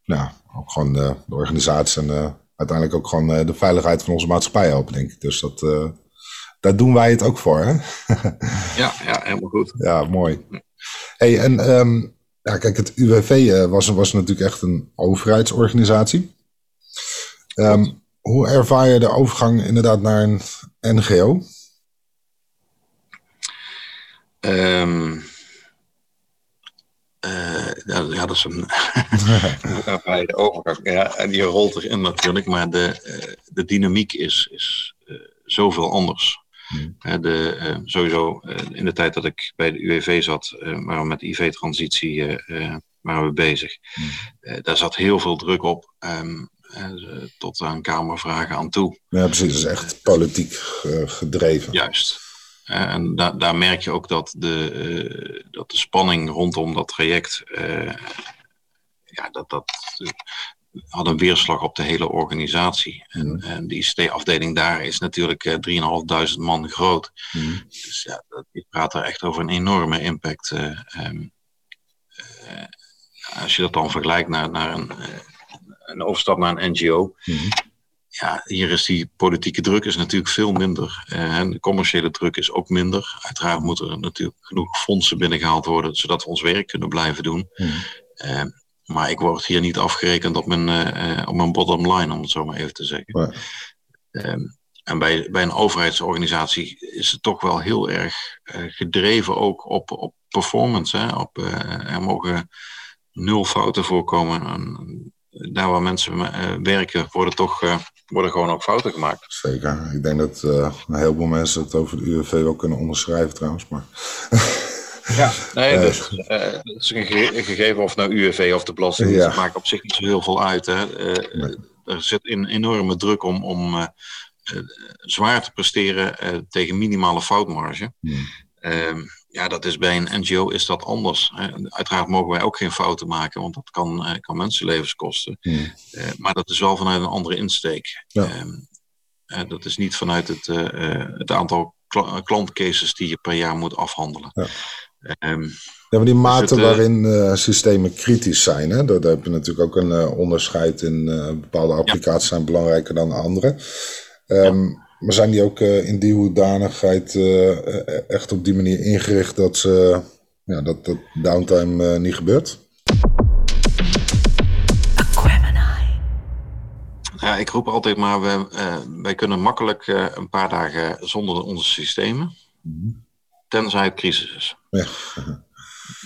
nou, ook gewoon de organisatie en uiteindelijk ook gewoon de veiligheid van onze maatschappij helpen, denk ik. Dus dat, daar doen wij het ook voor, hè?
ja, ja, helemaal goed.
Ja, mooi. Hey, en um, ja, kijk, het UWV was, was natuurlijk echt een overheidsorganisatie. Um, hoe ervaar je de overgang inderdaad naar een NGO?
Um, uh, ja, ja, dat is een. *laughs* ervaar je de overgang? Ja, en die rolt erin natuurlijk, maar de, uh, de dynamiek is, is uh, zoveel anders. Hmm. De, sowieso in de tijd dat ik bij de UWV zat, waren we met IV-transitie waren we bezig. Hmm. daar zat heel veel druk op. Um, tot aan Kamervragen aan toe.
Ja, precies. Dat is echt politiek uh, gedreven.
Juist. En da daar merk je ook dat de, uh, dat de spanning rondom dat traject, uh, ja, dat, dat had een weerslag op de hele organisatie. En, mm. en de ICT-afdeling daar is natuurlijk 3.500 man groot. Mm. Dus ja, dat, je praat er echt over een enorme impact. Um, als je dat dan vergelijkt naar, naar een een overstap naar een NGO. Mhm. Ja, hier is die politieke druk is natuurlijk veel minder. Uh, en de commerciële druk is ook minder. Uiteraard moeten er natuurlijk genoeg fondsen binnengehaald worden, zodat we ons werk kunnen blijven doen. Mhm. Uh, maar ik word hier niet afgerekend op mijn, uh, op mijn bottom line, om het zo maar even te zeggen. Ehm, en bij, bij een overheidsorganisatie is het toch wel heel erg gedreven ook op, op performance. Hè? Op, er mogen nul fouten voorkomen. En, daar waar mensen uh, werken, worden toch uh, worden gewoon ook fouten gemaakt.
Zeker. Ik denk dat uh, een heleboel mensen het over de UWV wel kunnen onderschrijven trouwens. Maar *laughs*
ja, nee, dus, is een, ge een, gegeven of nou UWV of de belasting. Ja. maakt op zich niet zo heel veel uit. Hè. Nee. Er zit een enorme druk om, om zwaar te presteren tegen minimale foutmarge. Hmm. Ehm, ja, dat is bij een NGO is dat anders. Uiteraard mogen wij ook geen fouten maken, want dat kan, eh, kan mensenlevens kosten. Hmm. Uh, maar dat is wel vanuit een andere insteek. Ja. Um, dat is niet vanuit het, uh, het aantal kl klantcases die je per jaar moet afhandelen. Ja.
Um, ja, maar die dus mate het, waarin systemen kritisch zijn, hè? Daar, heb je natuurlijk ook een onderscheid in. bepaalde applicaties zijn belangrijker dan andere. Um, ja. Maar zijn die ook uh, in die hoedanigheid uh, echt op die manier ingericht dat, ze, ja, dat, dat downtime uh, niet gebeurt?
Ja, ik roep altijd maar, we, wij kunnen makkelijk een paar dagen zonder onze systemen, mm tenzij het crisis is. Ja.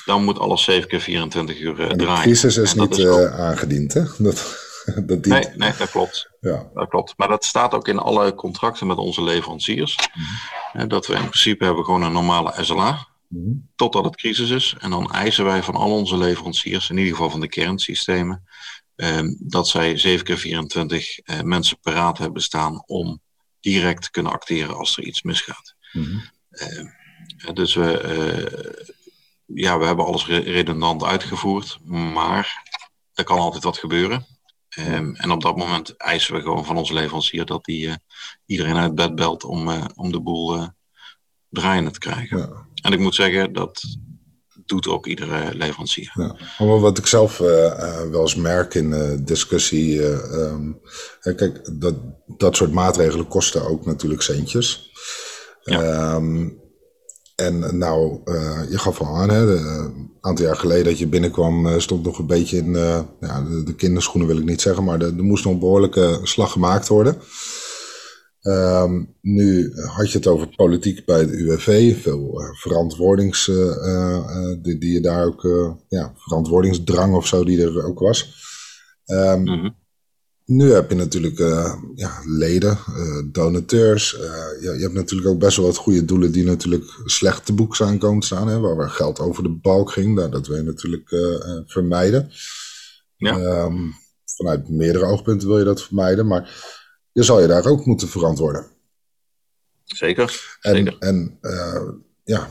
Dan moet alles 7 keer 24 uur draaien. De
crisis is niet is aangediend, hè? Dat... *laughs*
dat nee, nee, dat klopt. Ja. Dat klopt. Maar dat staat ook in alle contracten met onze leveranciers. Mhm. Dat we in principe hebben gewoon een normale SLA. Mm Totdat het crisis is. En dan eisen wij van al onze leveranciers, in ieder geval van de kernsystemen, ehm, dat zij 7 keer 24 mensen paraat hebben staan om direct te kunnen acteren als er iets misgaat. Mhm. dus we, ja, we hebben alles redundant uitgevoerd, maar er kan altijd wat gebeuren. Um, en op dat moment eisen we gewoon van onze leverancier dat die uh, iedereen uit bed belt om, uh, om de boel uh, draaiende te krijgen. Ja. En ik moet zeggen, dat doet ook iedere leverancier. Ja.
Maar wat ik zelf wel eens merk in de discussie, um, kijk, dat, dat soort maatregelen kosten ook natuurlijk centjes. Ja. Um, en nou, uh, je gaf al aan, hè, een aantal jaar geleden dat je binnenkwam, uh, stond nog een beetje in uh, ja, de, de, kinderschoenen, wil ik niet zeggen, maar er moest nog een behoorlijke slag gemaakt worden. Um, nu had je het over politiek bij het UWV, veel verantwoordings, die, die, je daar ook, ja, verantwoordingsdrang of zo, die er ook was. Um. Nu heb je natuurlijk uh, ja, leden, uh, donateurs. Uh, je, je, hebt natuurlijk ook best wel wat goede doelen die natuurlijk slecht te boek zijn komen te staan. Hè, waar, geld over de balk ging. Nou, dat wil je natuurlijk vermijden. Ja. Um, vanuit meerdere oogpunten wil je dat vermijden. Maar je zal je daar ook moeten verantwoorden.
Zeker.
En,
zeker.
en ja,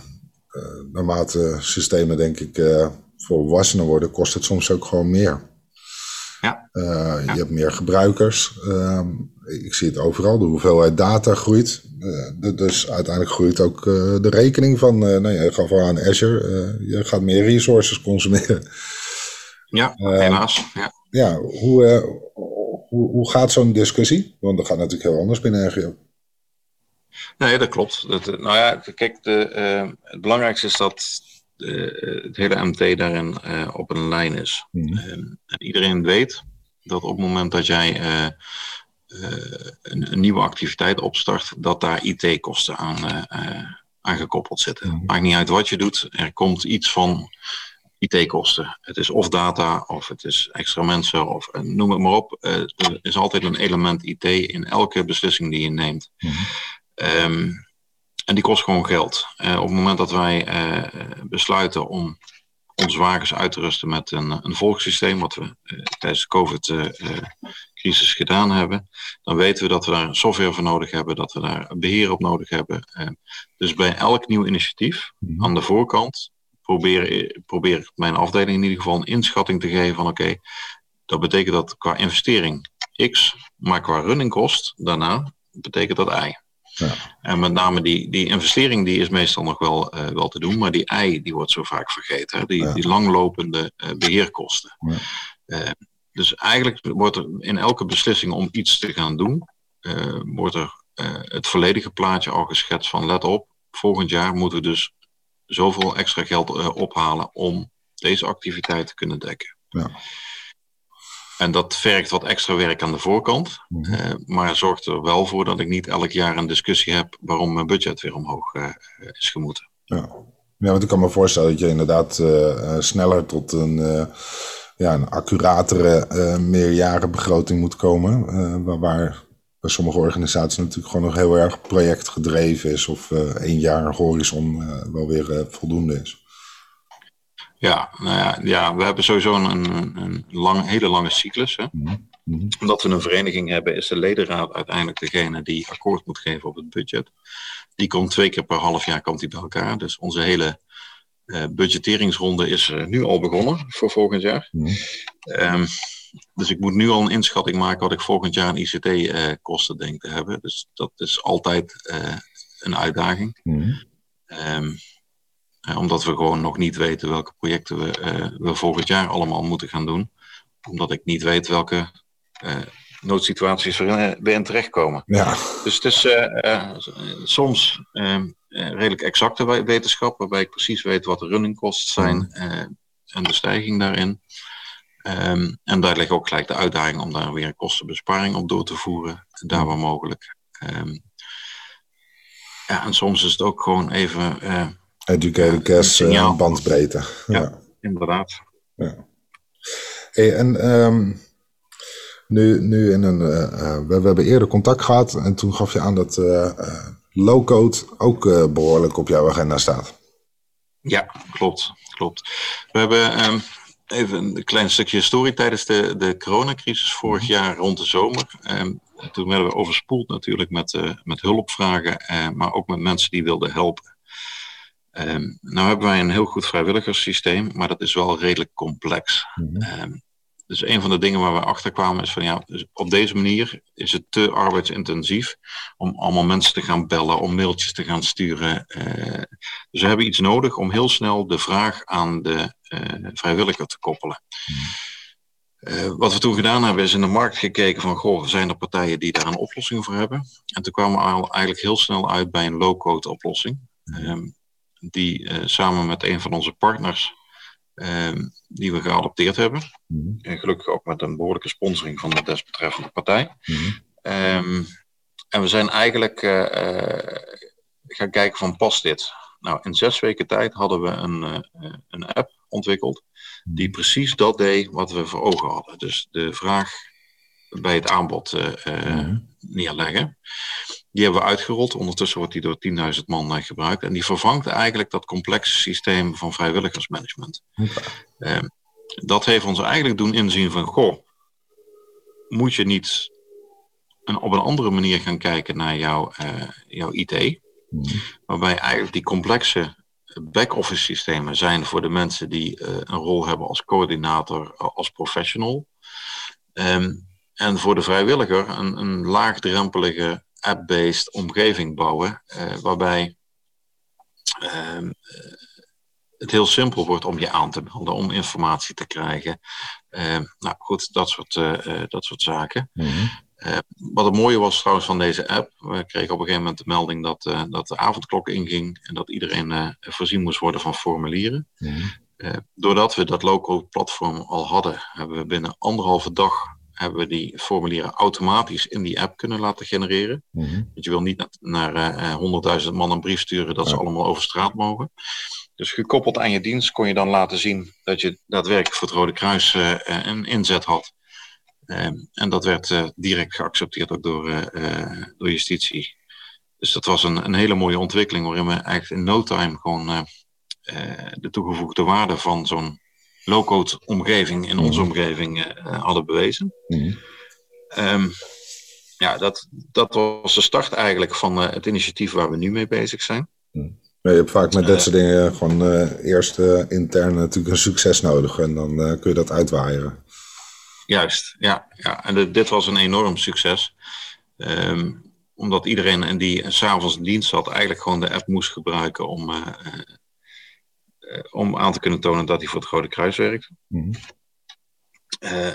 naarmate systemen denk ik volwassener worden, kost het soms ook gewoon meer. Ja. Uh, Je hebt meer gebruikers. Uh, ik zie het overal. De hoeveelheid data groeit. Uh, dus uiteindelijk groeit ook uh, de rekening van. nou ja, je gaf al aan Azure. je gaat meer resources consumeren.
Ja, helaas. Ja,
ja hoe, hoe, hoe gaat zo'n discussie? Want dat gaat natuurlijk heel anders binnen RGO.
Nee, dat klopt. Dat, nou ja, kijk, de, het belangrijkste is dat het hele MT daarin uh, op een lijn is. Mm. en iedereen weet dat op het moment dat jij uh, een, een, nieuwe activiteit opstart, dat daar IT-kosten aan, aan gekoppeld zitten. Mm. Maakt niet uit wat je doet, er komt iets van IT-kosten. Het is of data, of het is extra mensen, of noem het maar op. er is altijd een element IT in elke beslissing die je neemt. Mm. Um, en die kost gewoon geld. Uh, op het moment dat wij uh, besluiten om onze wagens uit te rusten met een, een volgsysteem, wat we uh, tijdens de COVID-crisis gedaan hebben, dan weten we dat we daar software voor nodig hebben, dat we daar beheer op nodig hebben. dus bij elk nieuw initiatief mhm. aan de voorkant probeer, probeer ik mijn afdeling in ieder geval een inschatting te geven van oké, dat betekent dat qua investering X, maar qua running kost daarna betekent dat Y. Ja. En met name die, die investering die is meestal nog wel, uh, wel te doen, maar die ei die wordt zo vaak vergeten. Hè? Die, die langlopende uh, beheerkosten. Ja. Uh, dus eigenlijk wordt er in elke beslissing om iets te gaan doen, wordt er het volledige plaatje al geschetst van let op, volgend jaar moeten we dus zoveel extra geld ophalen om deze activiteit te kunnen dekken. Ja. En dat vergt wat extra werk aan de voorkant. Mhm. Eh, maar zorgt er wel voor dat ik niet elk jaar een discussie heb waarom mijn budget weer omhoog uh, is gemoeten.
Ja. ja, want ik kan me voorstellen dat je inderdaad uh, sneller tot een, ja, een accuratere meerjarenbegroting moet komen. waar, waar bij sommige organisaties natuurlijk gewoon nog heel erg projectgedreven is. Of één jaar horizon wel weer voldoende is.
Ja, nou ja, ja, we hebben sowieso een, een lang, hele lange cyclus. Hè. Mhm, mhm. Omdat we een vereniging hebben, is de ledenraad uiteindelijk degene die akkoord moet geven op het budget. Die komt twee keer per half jaar komt die bij elkaar. Dus onze hele uh, budgetteringsronde is uh, nu al begonnen voor volgend jaar. Mm um, dus ik moet nu al een inschatting maken wat ik volgend jaar aan ICT-kosten uh, denk te hebben. Dus dat is altijd eh, een uitdaging. Mm um, omdat we gewoon nog niet weten welke projecten we, uh, we volgend jaar allemaal moeten gaan doen. Omdat ik niet weet welke uh, noodsituaties er in terechtkomen. Ja. Dus het is soms redelijk exacte wetenschap, waarbij ik precies weet wat de runningkosten zijn mm. en de stijging daarin. Um, en daar ligt ook gelijk de uitdaging om daar weer een kostenbesparing op door te voeren, daar waar mogelijk. Um, ja, en soms is het ook gewoon even
Educated guess, uh, bandbreedte.
Ja, inderdaad. Ja.
Hey, en um, nu, nu in een, uh, we, we, hebben eerder contact gehad en toen gaf je aan dat low-code ook behoorlijk op jouw agenda staat.
Ja, klopt. klopt. We hebben um, even een klein stukje historie tijdens de, de coronacrisis vorig mhm. jaar rond de zomer. Um, toen werden we overspoeld natuurlijk met, uh, met hulpvragen, uh, maar ook met mensen die wilden helpen. Um, nou hebben wij een heel goed vrijwilligerssysteem, maar dat is wel redelijk complex. Mm dus een van de dingen waar we achter kwamen is van ja, dus op deze manier is het te arbeidsintensief om allemaal mensen te gaan bellen, om mailtjes te gaan sturen. Uh, dus we hebben iets nodig om heel snel de vraag aan de uh, vrijwilliger te koppelen. Uh, wat we toen gedaan hebben is in de markt gekeken van goh, zijn er partijen die daar een oplossing voor hebben? En toen kwamen we eigenlijk heel snel uit bij een low-code oplossing. Um, die samen met een van onze partners Ehm, die we geadopteerd hebben. Mhm. En gelukkig ook met een behoorlijke sponsoring van de desbetreffende partij. Mhm. Ehm, en we zijn eigenlijk uh, gaan kijken van past dit? Nou, in zes weken tijd hadden we een, een app ontwikkeld die mhm. precies dat deed wat we voor ogen hadden. Dus de vraag bij het aanbod neerleggen. Die hebben we uitgerold. Ondertussen wordt die door 10.000 man eh, gebruikt. En die vervangt eigenlijk dat complexe systeem van vrijwilligersmanagement. Ehm, dat heeft ons eigenlijk doen inzien van, goh, moet je niet een, op een andere manier gaan kijken naar jouw, uh, jouw IT? Mhm. Waarbij eigenlijk die complexe back-office systemen zijn voor de mensen die uh, een rol hebben als coördinator, als professional. Um, en voor de vrijwilliger een, een laagdrempelige app-based omgeving bouwen, uh, waarbij uh, het heel simpel wordt om je aan te melden, om informatie te krijgen. Uh, nou goed, dat soort, uh, dat soort zaken. Mm wat het mooie was trouwens van deze app, we kregen op een gegeven moment de melding dat, dat de avondklok inging en dat iedereen voorzien moest worden van formulieren. Mm doordat we dat local platform al hadden, hebben we binnen anderhalve dag hebben we die formulieren automatisch in die app kunnen laten genereren. Mm -hmm. Want je wil niet naar uh, 100.000 man een brief sturen dat ze allemaal over straat mogen. Dus gekoppeld aan je dienst kon je dan laten zien dat je daadwerkelijk voor het Rode Kruis uh, een inzet had. Ehm, en dat werd uh, direct geaccepteerd ook door, uh, door justitie. Dus dat was een, een hele mooie ontwikkeling waarin we eigenlijk in no time gewoon de toegevoegde waarde van zo'n low-code omgeving in onze mhm. omgeving uh, hadden bewezen. Mm. Um, ja, dat, dat was de start eigenlijk van uh, het initiatief waar we nu mee bezig zijn.
Mm. je hebt vaak met dat soort dingen gewoon eerst intern natuurlijk een succes nodig en dan kun je dat uitwaaieren.
Juist, ja. ja. En de, dit was een enorm succes. Um, omdat iedereen die s'avonds in dienst had, eigenlijk gewoon de app moest gebruiken om eh, om aan te kunnen tonen dat hij voor het Rode Kruis werkt. Mm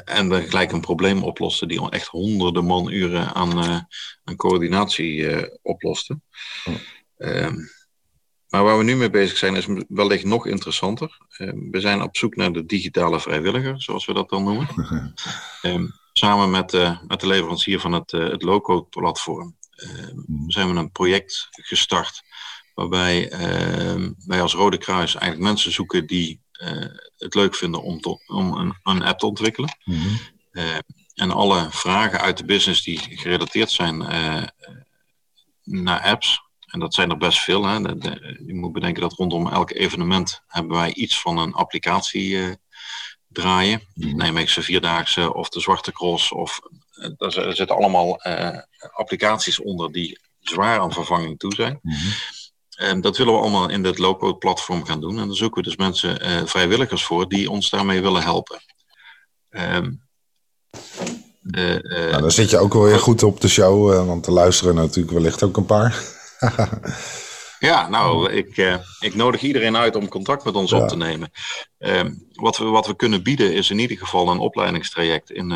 en we gelijk een probleem oplossen die echt honderden manuren aan, uh, aan coördinatie oploste. Ehm, maar waar we nu mee bezig zijn is wellicht nog interessanter. Ehm, we zijn op zoek naar de digitale vrijwilliger, zoals we dat dan noemen. um, *laughs* samen met, met de leverancier van het, het low-code-platform mhm. zijn we een project gestart Waarbij uh, wij als Rode Kruis eigenlijk mensen zoeken die uh, het leuk vinden om, om een, een, app te ontwikkelen. Mm -hmm. uh, en alle vragen uit de business die gerelateerd zijn eh, naar apps. En dat zijn er best veel. Hè. De, de, je moet bedenken dat rondom elk evenement hebben wij iets van een applicatie draaien. Mm -hmm. Nijmeegse Vierdaagse of de Zwarte Cross. Of, er zitten allemaal applicaties onder die zwaar aan vervanging toe zijn. Mm -hmm. En dat willen we allemaal in dit low-code platform gaan doen. En daar zoeken we dus mensen, uh, vrijwilligers voor, die ons daarmee willen helpen. Um,
de, uh, nou, dan zit je ook wel weer goed op de show, uh, want er luisteren natuurlijk wellicht ook een paar. *laughs*
ja, nou, ik, ik nodig iedereen uit om contact met ons ja. op te nemen. Um, wat, we, wat we kunnen bieden is in ieder geval een opleidingstraject in,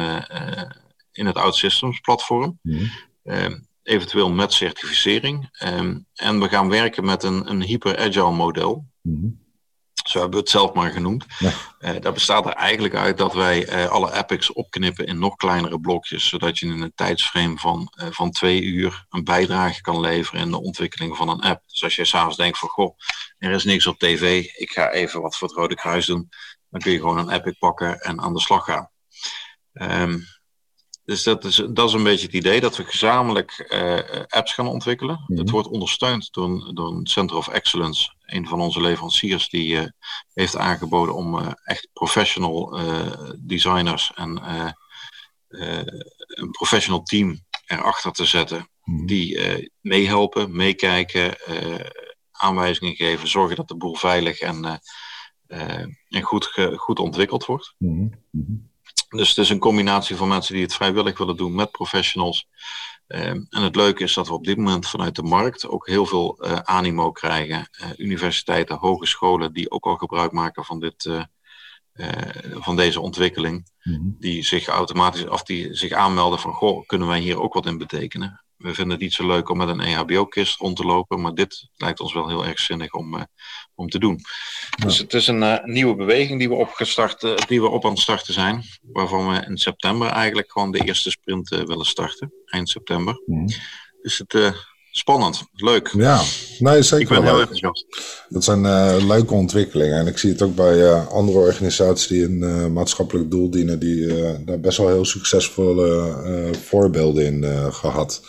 in het OutSystems platform. Mm -hmm eventueel met certificering. Um, en we gaan werken met een, een hyper-agile model. Mm Zo hebben we het zelf maar genoemd. Ja. Uh, dat bestaat er eigenlijk uit dat wij uh, alle epics opknippen in nog kleinere blokjes, zodat je in een tijdsframe van, uh, van twee uur een bijdrage kan leveren in de ontwikkeling van een app. Dus als je s'avonds denkt van goh, er is niks op tv, ik ga even wat voor het Rode Kruis doen, dan kun je gewoon een epic pakken en aan de slag gaan. Um, dus dat is, dat is een beetje het idee dat we gezamenlijk uh, apps gaan ontwikkelen. Mm Het wordt ondersteund door een, door een Center of Excellence een van onze leveranciers die heeft aangeboden om echt professional designers en een professional team erachter te zetten. Mhm. Die meehelpen, meekijken, aanwijzingen geven, zorgen dat de boel veilig en, en goed, goed ontwikkeld wordt. Mhm. Mhm. Dus het is een combinatie van mensen die het vrijwillig willen doen met professionals. Ehm, en het leuke is dat we op dit moment vanuit de markt ook heel veel uh, animo krijgen. Uh, universiteiten, hogescholen die ook al gebruik maken van, dit, uh, van deze ontwikkeling. Mhm. Die zich automatisch of die zich aanmelden van goh, kunnen wij hier ook wat in betekenen? We vinden het niet zo leuk om met een EHBO-kist rond te lopen, maar dit lijkt ons wel heel erg zinnig om, uh, om te doen. Dus het is een uh, nieuwe beweging die we, opgestart, uh, die we op aan het starten zijn, waarvan we in september eigenlijk gewoon de eerste sprint willen starten, eind september. Mm. Dus het spannend, leuk.
Ja, nee, zeker.
Ik ben heel enthousiast.
Dat zijn leuke ontwikkelingen en ik zie het ook bij andere organisaties die een maatschappelijk doel dienen, die daar best wel heel succesvolle voorbeelden in gehad.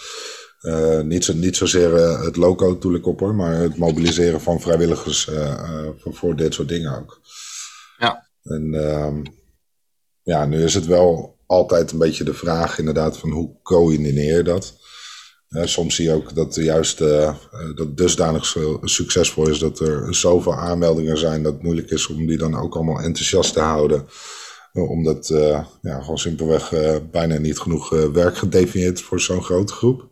Uh, niet, zo, niet zozeer uh, het doe ik op hoor, maar het mobiliseren van vrijwilligers uh, voor, voor, dit soort dingen ook.
Ja.
En ehm, ja, nu is het wel altijd een beetje de vraag inderdaad van hoe coördineer je dat? Soms zie je ook dat juist dat dusdanig succesvol is dat er zoveel aanmeldingen zijn dat het moeilijk is om die dan ook allemaal enthousiast te houden omdat ja, gewoon simpelweg bijna niet genoeg werk gedefinieerd voor zo'n grote groep.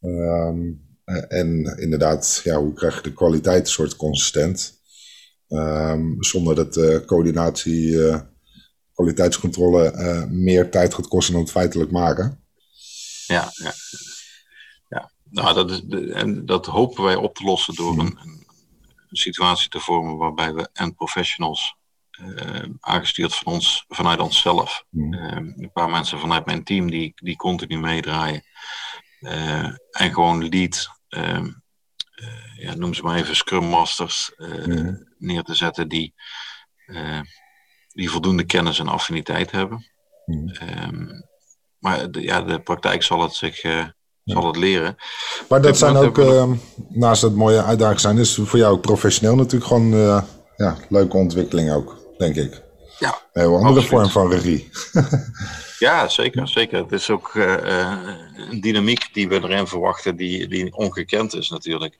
Ehm, en inderdaad, ja, hoe krijg je de kwaliteit soort consistent? Um, zonder dat coördinatie, kwaliteitscontrole meer tijd gaat kosten dan het feitelijk maken.
Ja, ja. Nou, dat, is, en dat hopen wij op te lossen door een, een situatie te vormen waarbij we en professionals uh, aangestuurd van ons, vanuit onszelf. Mm. een paar mensen vanuit mijn team die, die continu meedraaien. Eh, en gewoon lead, ehm, eh, ja, noem ze maar even Scrum Masters, eh, neer te zetten die, die voldoende kennis en affiniteit hebben. Ehm, maar de, ja, de praktijk zal het zich zal het leren.
Maar dat zijn ook, uh, naast het mooie uitdagingen zijn, is voor jou ook professioneel natuurlijk gewoon uh, ja, leuke ontwikkeling ook, denk ik.
Ja,
een heel andere vorm van regie. *laughs*
Ja, zeker. zeker. Het is ook uh, een dynamiek die we erin verwachten, die, die ongekend is natuurlijk.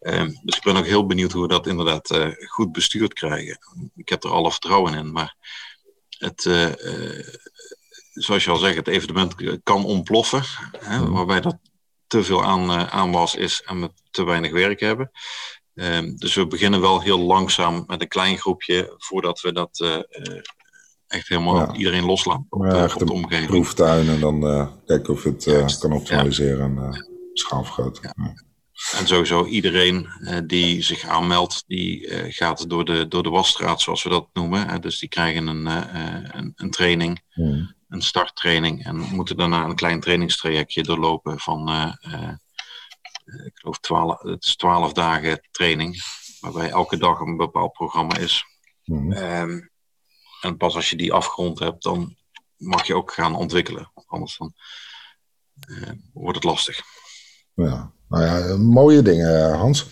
Uh, dus ik ben ook heel benieuwd hoe we dat inderdaad goed bestuurd krijgen. Ik heb er alle vertrouwen in, maar het, zoals je al zegt, het evenement kan ontploffen, hè, mm. waarbij dat te veel aan, aanwas is en we te weinig werk hebben. Ehm, dus we beginnen wel heel langzaam met een klein groepje voordat we dat echt helemaal iedereen loslaten op,
ja, op de omgeving. Proeftuin en dan uh, kijken of het uh, kan optimaliseren en uh, schaalvergroten.
En sowieso iedereen die zich aanmeldt, die gaat door de, door de wasstraat, zoals we dat noemen. Dus die krijgen een, een, een, training, hmm. Een starttraining. En moeten daarna een klein trainingstrajectje doorlopen van, ik geloof, 12, het is 12 dagen training. Waarbij elke dag een bepaald programma is. Hmm. Um, en pas als je die afgerond hebt, dan mag je ook gaan ontwikkelen. Anders dan, uh, wordt het lastig.
Ja, nou ja, mooie dingen, Hans.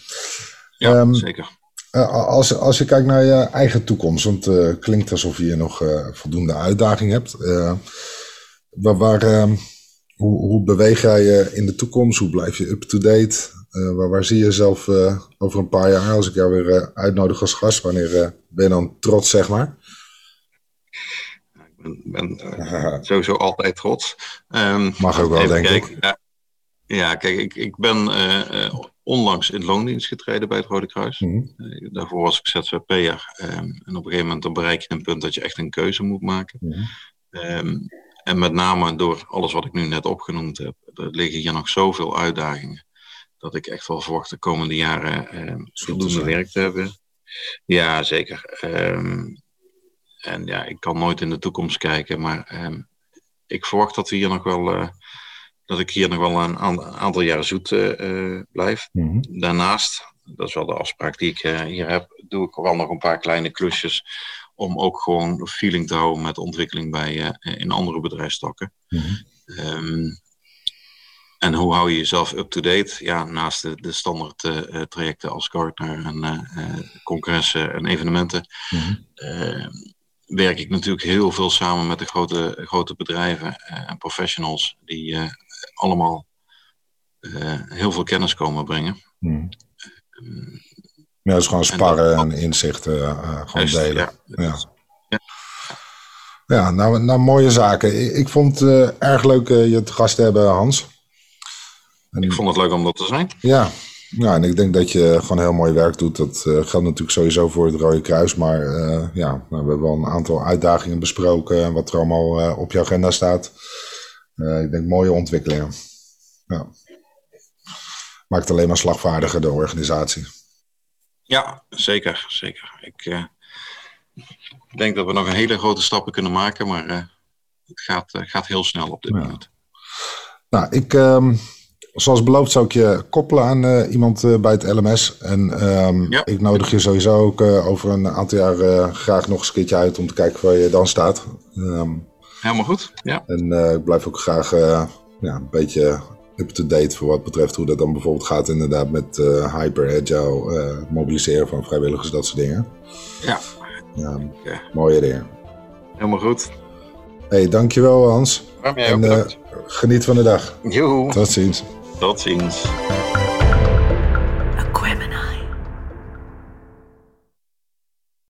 Ja, ehm, zeker.
Uh, als, als je kijkt naar je eigen toekomst, want het uh, klinkt alsof je nog voldoende uitdaging hebt. waar, waar ehm, hoe, hoe beweeg jij je in de toekomst? Hoe blijf je up-to-date? waar, waar zie je jezelf over een paar jaar als ik jou weer uitnodig als gast? Wanneer ben je dan trots, zeg maar?
Ik ben, uh, *laughs* sowieso altijd trots. Um,
Mag ook wel, denk ik.
ja, kijk, ik, ik ben onlangs in loondienst getreden bij het Rode Kruis. Mm daarvoor was ik ZZP'er. Um, en op een gegeven moment dan bereik je een punt dat je echt een keuze moet maken. Mm um, en met name door alles wat ik nu net opgenoemd heb, er liggen hier nog zoveel uitdagingen. Dat ik echt wel verwacht de komende jaren voldoende werk te hebben. Ja, zeker. En ja, ik kan nooit in de toekomst kijken, maar ehm, ik verwacht dat we hier nog wel. Uh, dat ik hier nog wel een aantal jaar zoet uh, blijf. Mhm. Daarnaast, dat is wel de afspraak die ik hier heb, doe ik wel nog een paar kleine klusjes om ook gewoon feeling te houden met ontwikkeling bij, in andere bedrijfstakken. Mm en hoe hou je jezelf up-to-date? Ja, naast de, de standaard uh, trajecten als Gartner en uh, congressen en evenementen, mhm. werk ik natuurlijk heel veel samen met de grote, grote bedrijven en professionals die allemaal heel veel kennis komen brengen.
Mm. ja, dus gewoon sparren en, en inzichten gewoon delen. Ja, ja. ja. nou, nou mooie zaken. Ik, ik vond het erg leuk je te gast te hebben, Hans.
En, ik vond het leuk om dat te zijn.
Ja, ja, en ik denk dat je gewoon heel mooi werk doet. Dat uh, geldt natuurlijk sowieso voor het Rode Kruis. Maar ja, nou, we hebben wel een aantal uitdagingen besproken. En wat er allemaal op je agenda staat. Ik denk mooie ontwikkelingen. Ja. Maakt alleen maar slagvaardiger de organisatie.
Ja, zeker. zeker. Ik denk dat we nog een hele grote stappen kunnen maken. Maar het gaat, gaat heel snel op dit ja. moment.
Nou, ik... Um, zoals beloofd zou ik je koppelen aan iemand bij het LMS. En um, ja. ik nodig je sowieso ook over een aantal jaar graag nog eens een keertje uit om te kijken waar je dan staat.
Um, Helemaal goed, ja.
En ik blijf ook graag ja, een beetje up-to-date voor wat betreft hoe dat dan bijvoorbeeld gaat inderdaad met hyper agile, mobiliseren van vrijwilligers, dat soort dingen.
Ja.
Um, okay. Mooie dingen.
Helemaal goed.
Hey, dankjewel Hans.
Ja, en,
geniet van de dag. Tot ziens.
Tot ziens.